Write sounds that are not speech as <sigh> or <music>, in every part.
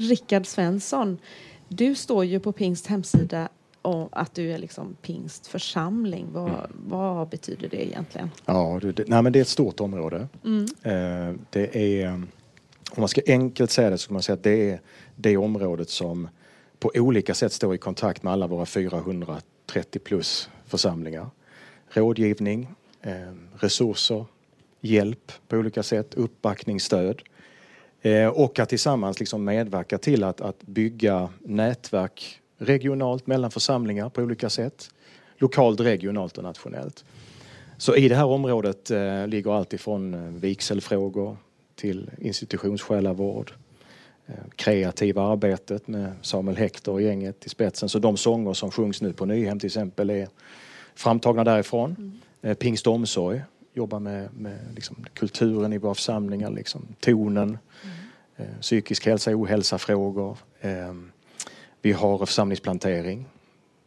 Rickard Svensson, du står ju på Pingst hemsida och att du är liksom pingstförsamling. Vad, mm. vad betyder det egentligen? Ja, det, nej, men det är ett stort område. Mm. Eh, det är, om man ska enkelt säga det så kan man säga att det är det området som på olika sätt står i kontakt med alla våra 430 plus församlingar. Rådgivning, eh, resurser, hjälp på olika sätt, uppbackning, stöd. Eh, och att tillsammans liksom medverka till att, att bygga nätverk regionalt mellan församlingar på olika sätt. Lokalt, regionalt och nationellt. Så i det här området eh, ligger allt ifrån eh, vigselfrågor till institutionssjälavård, eh, kreativa arbetet med Samuel Hector och gänget i spetsen. Så de sånger som sjungs nu på Nyhem till exempel är framtagna därifrån. Mm. Eh, Pingst omsorg jobbar med, med liksom kulturen i våra församlingar, liksom, tonen, mm. eh, psykisk hälsa, ohälsa-frågor. Eh, vi har församlingsplantering,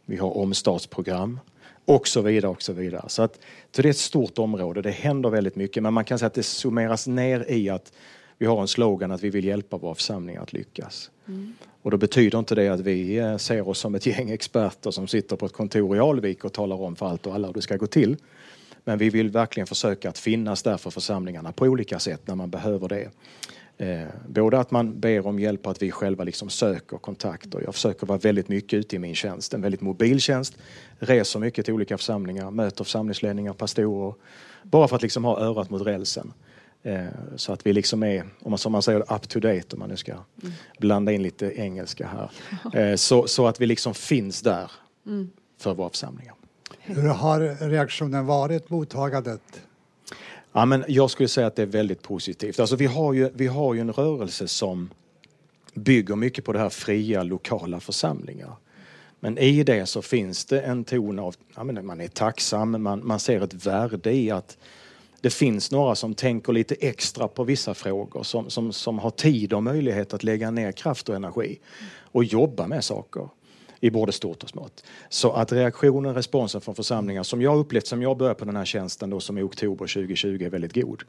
vi har omstartsprogram och så vidare och så vidare. Så, att, så det är ett stort område, det händer väldigt mycket men man kan säga att det summeras ner i att vi har en slogan att vi vill hjälpa våra församlingar att lyckas. Mm. Och då betyder inte det att vi eh, ser oss som ett gäng experter som sitter på ett kontor i Alvik och talar om för allt och alla hur det ska gå till. Men vi vill verkligen försöka att finnas där för församlingarna på olika sätt när man behöver det. Eh, både att man ber om hjälp och att vi själva liksom söker kontakter. Jag försöker vara väldigt mycket ute i min tjänst, en väldigt mobil tjänst. Reser mycket till olika församlingar, möter församlingsledningar, pastorer. Bara för att liksom ha örat mot rälsen. Eh, så att vi liksom är, om man, som man säger, up to date om man nu ska mm. blanda in lite engelska här. <laughs> Eh, så, så att vi liksom finns där mm. för våra församlingar. Hur har reaktionen varit, mottagandet? Ja, men jag skulle säga att det är väldigt positivt. Alltså vi, har ju, vi har ju en rörelse som bygger mycket på det här fria lokala församlingar. Men i det så finns det en ton av, ja, men man är tacksam, man, man ser ett värde i att det finns några som tänker lite extra på vissa frågor, som, som, som har tid och möjlighet att lägga ner kraft och energi och jobba med saker i både stort och smått. Så att reaktionen, responsen från församlingar som jag upplevt som jag började på den här tjänsten då som i oktober 2020 är väldigt god.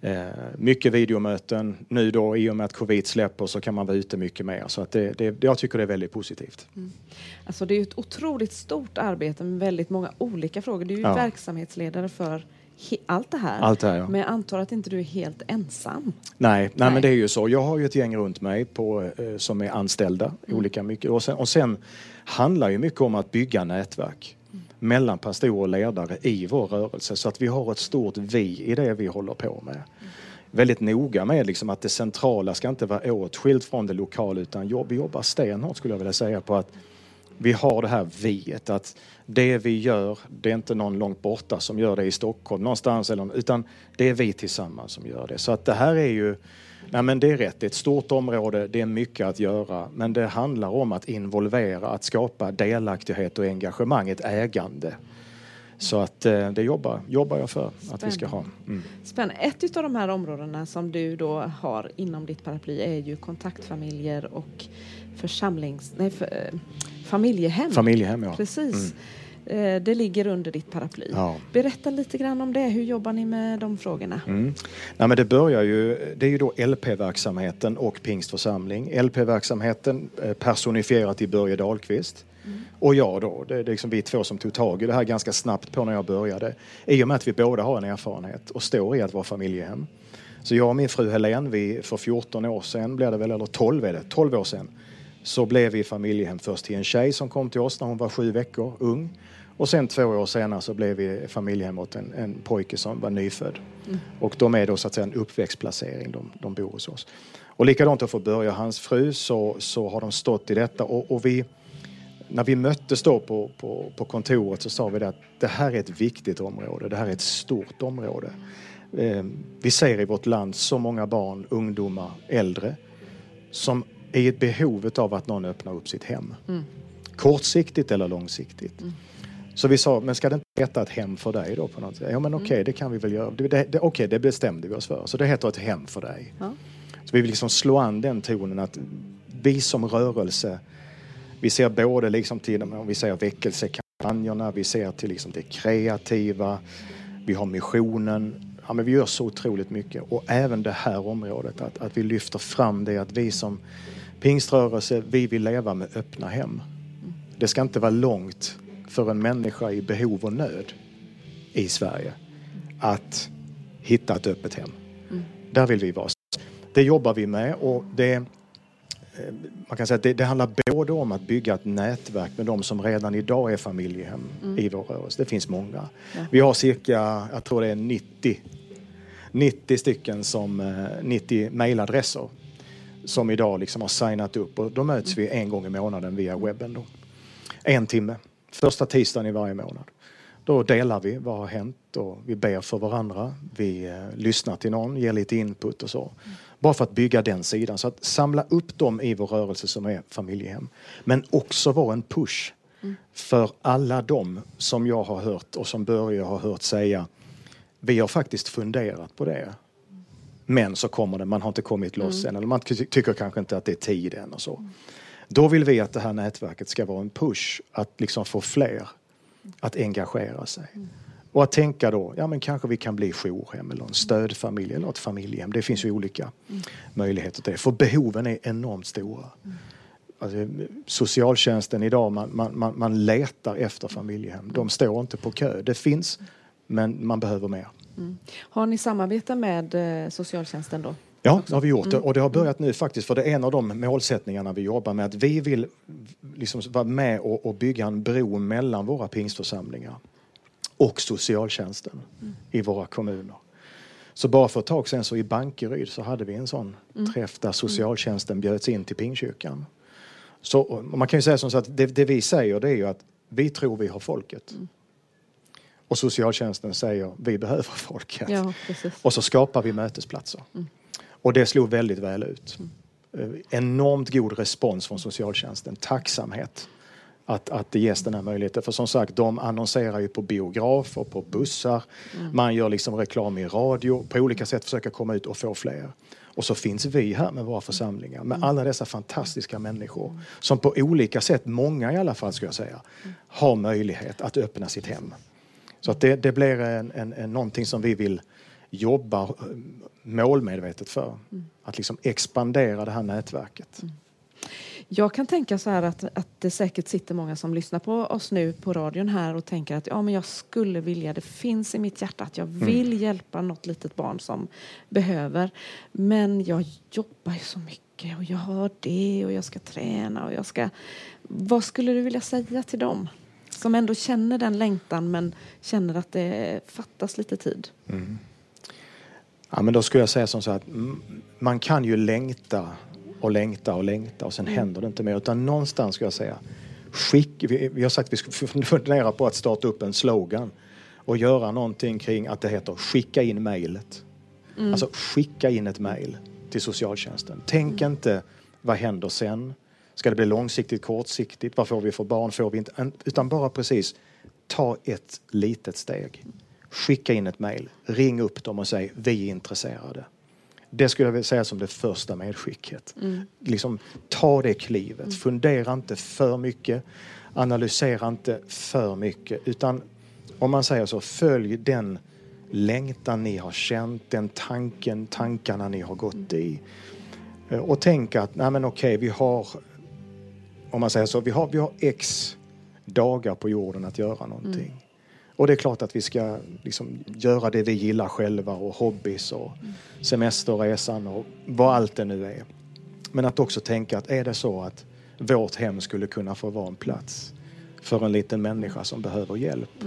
Mm. Eh, mycket videomöten, nu då i och med att covid släpper så kan man vara ute mycket mer. Så att det, det, jag tycker det är väldigt positivt. Mm. Alltså det är ett otroligt stort arbete med väldigt många olika frågor. Du är ju ja. verksamhetsledare för allt det här. Allt det här ja. Men jag antar att inte du är helt ensam? Nej, nej, nej, men det är ju så. Jag har ju ett gäng runt mig på, eh, som är anställda mm. olika mycket. Och sen, och sen handlar ju mycket om att bygga nätverk mm. mellan pastorer och ledare i vår rörelse så att vi har ett stort vi i det vi håller på med. Mm. Väldigt noga med liksom att det centrala ska inte vara åtskilt från det lokala utan jobb, vi jobbar stenhårt skulle jag vilja säga på att vi har det här viet att det vi gör, det är inte någon långt borta som gör det i Stockholm någonstans, eller, utan det är vi tillsammans som gör det. Så att det här är ju, nej men det är rätt, det är ett stort område, det är mycket att göra, men det handlar om att involvera, att skapa delaktighet och engagemang, ett ägande. Så att eh, det jobbar, jobbar jag för Spännande. att vi ska ha. Mm. Spännande. Ett av de här områdena som du då har inom ditt paraply är ju kontaktfamiljer och församlings... Nej, för, eh, familjehem. Familjehem, ja. Precis. Mm. Eh, det ligger under ditt paraply. Ja. Berätta lite grann om det. Hur jobbar ni med de frågorna? Mm. Nej, men det börjar ju, det är ju då LP-verksamheten och Pingstförsamling. LP-verksamheten eh, personifierat i Börje Dahlqvist. Mm. Och jag då, det är liksom vi två som tog tag i det här ganska snabbt på när jag började. I och med att vi båda har en erfarenhet och står i att vara familjehem. Så jag och min fru Helene, vi, för 14 år sedan blev det väl, eller 12 är det, 12 år sedan, så blev vi familjehem först till en tjej som kom till oss när hon var sju veckor, ung. Och sen två år senare så blev vi familjehem åt en, en pojke som var nyfödd. Mm. Och de är då så att säga en uppväxtplacering, de, de bor hos oss. Och likadant då för Börje och hans fru så, så har de stått i detta och, och vi när vi möttes då på, på, på kontoret så sa vi det att det här är ett viktigt område, det här är ett stort område. Eh, vi ser i vårt land så många barn, ungdomar, äldre som i ett behov av att någon öppnar upp sitt hem. Mm. Kortsiktigt eller långsiktigt. Mm. Så vi sa, men ska det inte heta ett hem för dig då? på något sätt? Ja men okej, okay, mm. det kan vi väl göra. Det, det, okej, okay, det bestämde vi oss för. Så det heter ett hem för dig. Ja. Så vi vill liksom slå an den tonen att vi som rörelse, vi ser både liksom till, om vi säger väckelsekampanjerna, vi ser till liksom det kreativa, vi har missionen. Ja, men vi gör så otroligt mycket och även det här området, att, att vi lyfter fram det att vi som Pingströrelse, vi vill leva med öppna hem. Det ska inte vara långt för en människa i behov och nöd i Sverige att hitta ett öppet hem. Där vill vi vara. Det jobbar vi med och det, eh, man kan säga det, det handlar både om att bygga ett nätverk med de som redan idag är familjehem i vår rörelse. Det finns många. Ja. Vi har cirka, jag tror det är 90, 90 stycken som, eh, 90 mejladresser som idag liksom har signat upp och då möts vi en gång i månaden via webben. Då. En timme, första tisdagen i varje månad. Då delar vi vad har hänt och vi ber för varandra. Vi eh, lyssnar till någon, ger lite input och så. Bara för att bygga den sidan. Så att samla upp dem i vår rörelse som är familjehem. Men också vara en push för alla dem som jag har hört och som Börje har hört säga vi har faktiskt funderat på det. Men så kommer det, man har inte kommit loss än eller man ty- tycker kanske inte att det är tid än och så. Då vill vi att det här nätverket ska vara en push att liksom få fler att engagera sig. Och att tänka då, ja men kanske vi kan bli jourhem eller en stödfamilj eller ett familjehem. Det finns ju olika möjligheter till det. För behoven är enormt stora. Alltså, socialtjänsten idag, man, man, man, man letar efter familjehem. De står inte på kö. Det finns, men man behöver mer. Har ni samarbete med eh, socialtjänsten då? Ja, det har vi gjort. Och det har börjat nu faktiskt, för det är en av de målsättningarna vi jobbar med. Att vi vill liksom vara med och, och bygga en bro mellan våra pingstförsamlingar och socialtjänsten i våra kommuner. Så bara för ett tag sedan så i Bankeryd så hade vi en sån träff där socialtjänsten bjöds in till pingkyrkan. Så man kan ju säga som så att det, det vi säger det är ju att vi tror vi har folket. Och socialtjänsten säger vi behöver folket. Ja. Och så skapar vi mötesplatser. Och det slog väldigt väl ut. Eh, Enormt god respons från socialtjänsten. Tacksamhet att, att det ges den här möjligheten. För som sagt, de annonserar ju på biograf och på bussar. Man gör liksom reklam i radio. På olika sätt försöker komma ut och få fler. Och så finns vi här med våra församlingar med alla dessa fantastiska människor som på olika sätt, många i alla fall ska jag säga, har möjlighet att öppna sitt hem. Så att det, det blir en, en, en, någonting som vi vill jobba eh, målmedvetet för. Att liksom expandera det här nätverket. Jag kan tänka så här att, att det säkert sitter många som lyssnar på oss nu på radion här och tänker att ja, men jag skulle vilja, det finns i mitt hjärta att jag vill hjälpa något litet barn som behöver. Men jag jobbar ju så mycket och jag har det och jag ska träna och jag ska... Vad skulle du vilja säga till dem som ändå känner den längtan men känner att det fattas lite tid? Ja, men då skulle jag säga som så att mm, man kan ju längta och längta och längta och sen händer det inte mer. Utan någonstans ska jag säga, skick, vi, vi har sagt att vi ska <laughs> fundera på att starta upp en slogan och göra någonting kring att det heter skicka in mejlet. Alltså skicka in ett mejl till socialtjänsten. Tänk inte vad händer sen? Ska det bli långsiktigt, kortsiktigt? Vad får vi för barn? Får vi inte? Utan bara precis ta ett litet steg. Skicka in ett mejl, ring upp dem och säg vi är intresserade. Det skulle jag vilja säga som det första medskicket. Liksom, ta det klivet, fundera inte för mycket, analysera inte för mycket utan om man säger så, följ den längtan ni har känt, den tanken, tankarna ni har gått i. Eh, Och tänk att, nej men okej, vi har, om man säger så, vi har, vi har x dagar på jorden att göra någonting. Och det är klart att vi ska liksom göra det vi gillar själva och hobbys och semesterresan och vad allt det nu är. Men att också tänka att är det så att vårt hem skulle kunna få vara en plats för en liten människa som behöver hjälp,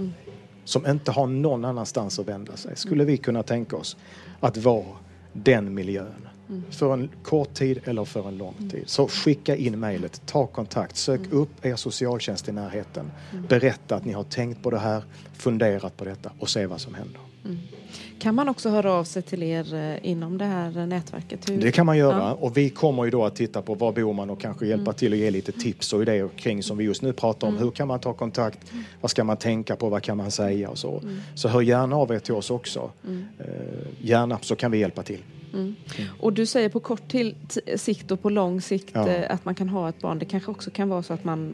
som inte har någon annanstans att vända sig, skulle vi kunna tänka oss att vara den miljön för en kort tid eller för en lång tid. Så skicka in mejlet, ta kontakt, sök upp er socialtjänst i närheten. Berätta att ni har tänkt på det här, funderat på detta och se vad som händer. Kan man också höra av sig till er eh, inom det här nätverket? Hur? Det kan man göra Ja. och vi kommer ju då att titta på var bor man och kanske hjälpa till och ge lite tips och idéer kring som vi just nu pratar om. Hur kan man ta kontakt? Vad ska man tänka på? Vad kan man säga och så. Så hör gärna av er till oss också. Eh, gärna så kan vi hjälpa till. Och du säger på kort till, sikt och på lång sikt Ja. eh, att man kan ha ett barn. Det kanske också kan vara så att man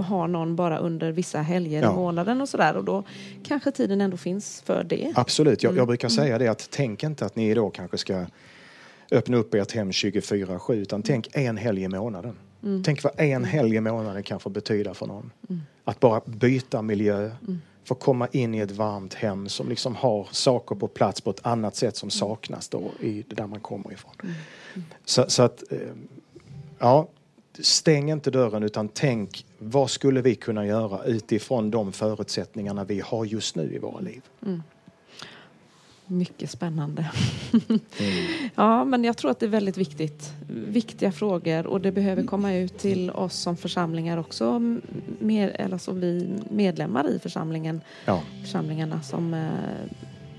har någon bara under vissa helger Ja. i månaden och sådär och då kanske tiden ändå finns för det. Absolut, jag, jag brukar säga det att tänk inte att ni då kanske ska öppna upp ert hem 24-7 utan tänk en helg i månaden. Tänk vad en helg i månaden kan få betyda för någon. Att bara byta miljö, få komma in i ett varmt hem som liksom har saker på plats på ett annat sätt som saknas då i där man kommer ifrån. Så, så att, eh, ja, stäng inte dörren utan tänk vad skulle vi kunna göra utifrån de förutsättningarna vi har just nu i våra liv. Mycket spännande. <laughs> Ja, men jag tror att det är väldigt viktigt. Viktiga frågor och det behöver komma ut till oss som församlingar också. Med, eller så vi medlemmar i församlingen, Ja. församlingarna som eh,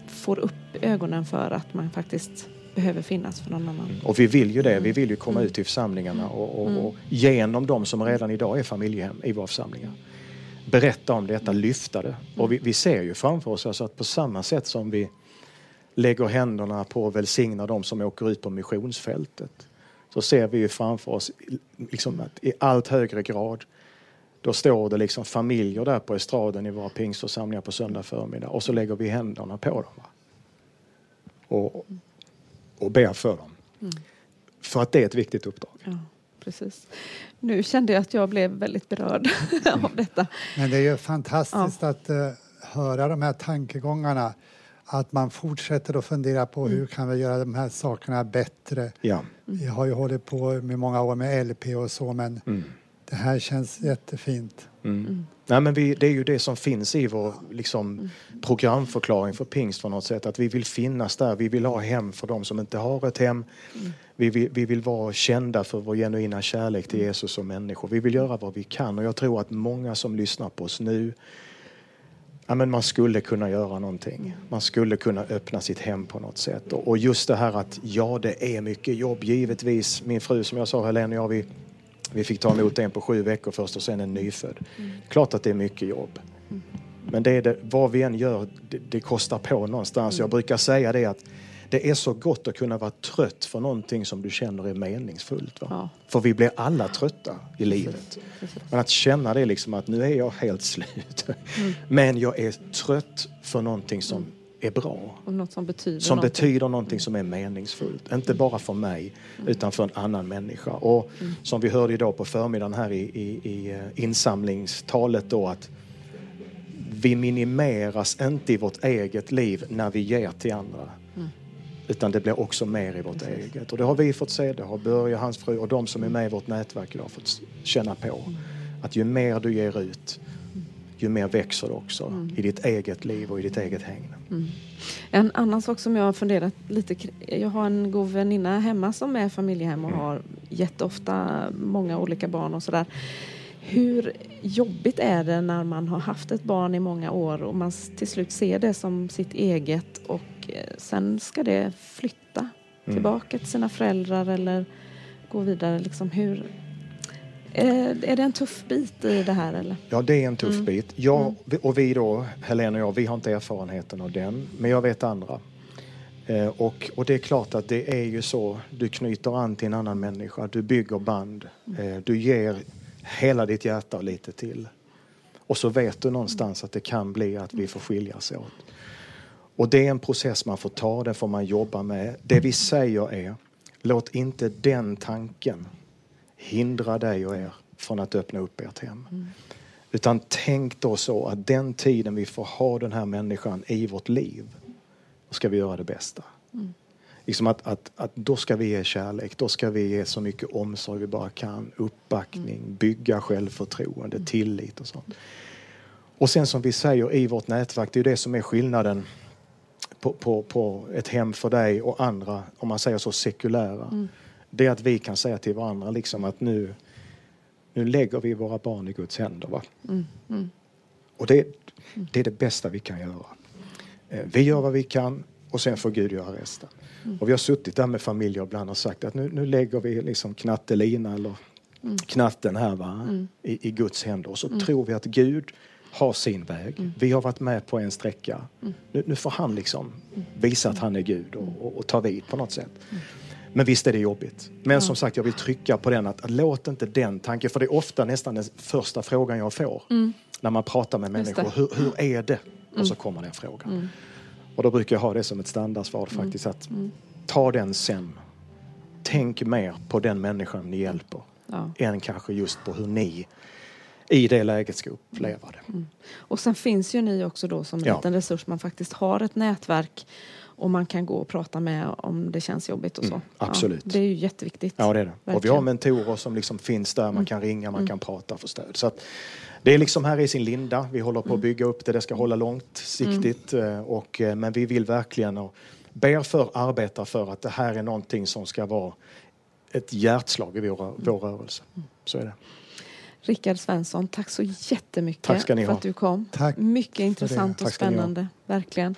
får upp ögonen för att man faktiskt behöver finnas för någon annan. Och vi vill ju det. Vi vill ju komma ut till församlingarna och, och, och genom de som redan idag är familjehem i våra församlingar berätta om detta, lyfta det. Och vi, vi ser ju framför oss alltså att på samma sätt som vi lägger händerna på och välsignar de som åker ut på missionsfältet så ser vi ju framför oss liksom att i allt högre grad då står det liksom familjer där på estraden i våra pingstförsamlingar på söndag förmiddag och så lägger vi händerna på dem. Va? Och, och ber för dem. För att det är ett viktigt uppdrag. Ja, precis. Nu kände jag att jag blev väldigt berörd <laughs> av detta. Men det är ju fantastiskt att eh, höra de här tankegångarna. Att man fortsätter att fundera på hur kan vi göra de här sakerna bättre. Ja. Vi har ju hållit på med många år med LP och så men det här känns jättefint. Nej, men vi, det är ju det som finns i vår liksom, programförklaring för pingst på något sätt. Att vi vill finnas där. Vi vill ha hem för de som inte har ett hem. Vi, vill, vi vill vara kända för vår genuina kärlek till Jesus som människor. Vi vill göra vad vi kan och jag tror att många som lyssnar på oss nu Ja, men man skulle kunna göra någonting. Man skulle kunna öppna sitt hem på något sätt. Och, just det här att ja, det är mycket jobb givetvis. Min fru som jag sa, Helene och jag, vi, vi fick ta emot en på sju veckor först och sen en nyfödd. Klart att det är mycket jobb. Men det är det, vad vi än gör, det, det kostar på någonstans. Jag brukar säga det att det är så gott att kunna vara trött för någonting som du känner är meningsfullt. Va? Ja. För vi blir alla trötta i livet. Men att känna det liksom att nu är jag helt slut. Men jag är trött för någonting som är bra. Och något som betyder Som någonting. betyder någonting som är meningsfullt. Inte bara för mig, utan för en annan människa. Och som vi hörde idag på förmiddagen här i, i, i eh, insamlingstalet då att vi minimeras inte i vårt eget liv när vi ger till andra. Utan det blir också mer i vårt eget. Och det har vi fått se, det har Börje, hans fru och de som är med i vårt nätverk idag fått känna på. Att ju mer du ger ut, ju mer växer det också i ditt eget liv och i ditt eget hägn. En annan sak som jag har funderat lite Jag har en god väninna hemma som är familjehem och har jätteofta många olika barn och sådär. Hur jobbigt är det när man har haft ett barn i många år och man till slut ser det som sitt eget och eh, sen ska det flytta tillbaka till sina föräldrar eller gå vidare. Liksom hur, är, är det en tuff bit i det här eller? Ja, det är en tuff bit. Jag, och vi då, Helene och jag, vi har inte erfarenheten av den, men jag vet andra. Eh, och, och det är klart att det är ju så, du knyter an till en annan människa, du bygger band, eh, du ger hela ditt hjärta och lite till. Och så vet du någonstans att det kan bli att vi får skiljas åt. Och det är en process man får ta, den får man jobba med. Det vi säger är, låt inte den tanken hindra dig och er från att öppna upp ert hem. Utan tänk då så att den tiden vi får ha den här människan i vårt liv, då ska vi göra det bästa. Liksom att, att, att då ska vi ge kärlek, då ska vi ge så mycket omsorg vi bara kan, uppbackning, bygga självförtroende, tillit och sånt. Och sen som vi säger i vårt nätverk, det är det som är skillnaden på, på, på ett hem för dig och andra, om man säger så, sekulära. Det är att vi kan säga till varandra liksom att nu, nu lägger vi våra barn i Guds händer. Va? Och det, det är det bästa vi kan göra. Eh, Vi gör vad vi kan och sen får Gud göra resten. Och vi har suttit där med familjer ibland och sagt att nu, nu lägger vi liksom knattelina eller knatten här va? I, i Guds händer och så tror vi att Gud har sin väg. Vi har varit med på en sträcka. Nu, nu får han liksom visa att han är Gud och, och, och ta vid på något sätt. Men visst är det jobbigt. Men som sagt, jag vill trycka på den att, att låt inte den tanken, för det är ofta nästan den första frågan jag får när man pratar med Just människor. Hur, hur är det? Och så kommer den frågan. Och då brukar jag ha det som ett standardsvar faktiskt att ta den sen. tänk mer på den människan ni hjälper Ja. än kanske just på hur ni i det läget ska uppleva det. Och sen finns ju ni också då som en Ja. liten resurs. Man faktiskt har ett nätverk och man kan gå och prata med om det känns jobbigt och så. Mm, absolut. Ja, det är ju jätteviktigt. Ja, det är det. Och vi har mentorer som liksom finns där, Mm. man kan ringa, man kan prata och få stöd. Så att det är liksom här i sin linda. Vi håller på Mm. att bygga upp det, det ska hålla långsiktigt. eh, Och, eh, men vi vill verkligen och ber för, arbetar för att det här är någonting som ska vara ett hjärtslag i vår, vår rörelse. Så är det. Rickard Svensson, tack så jättemycket Tack ska ni för ha. att du kom. Tack Mycket intressant och spännande. Verkligen.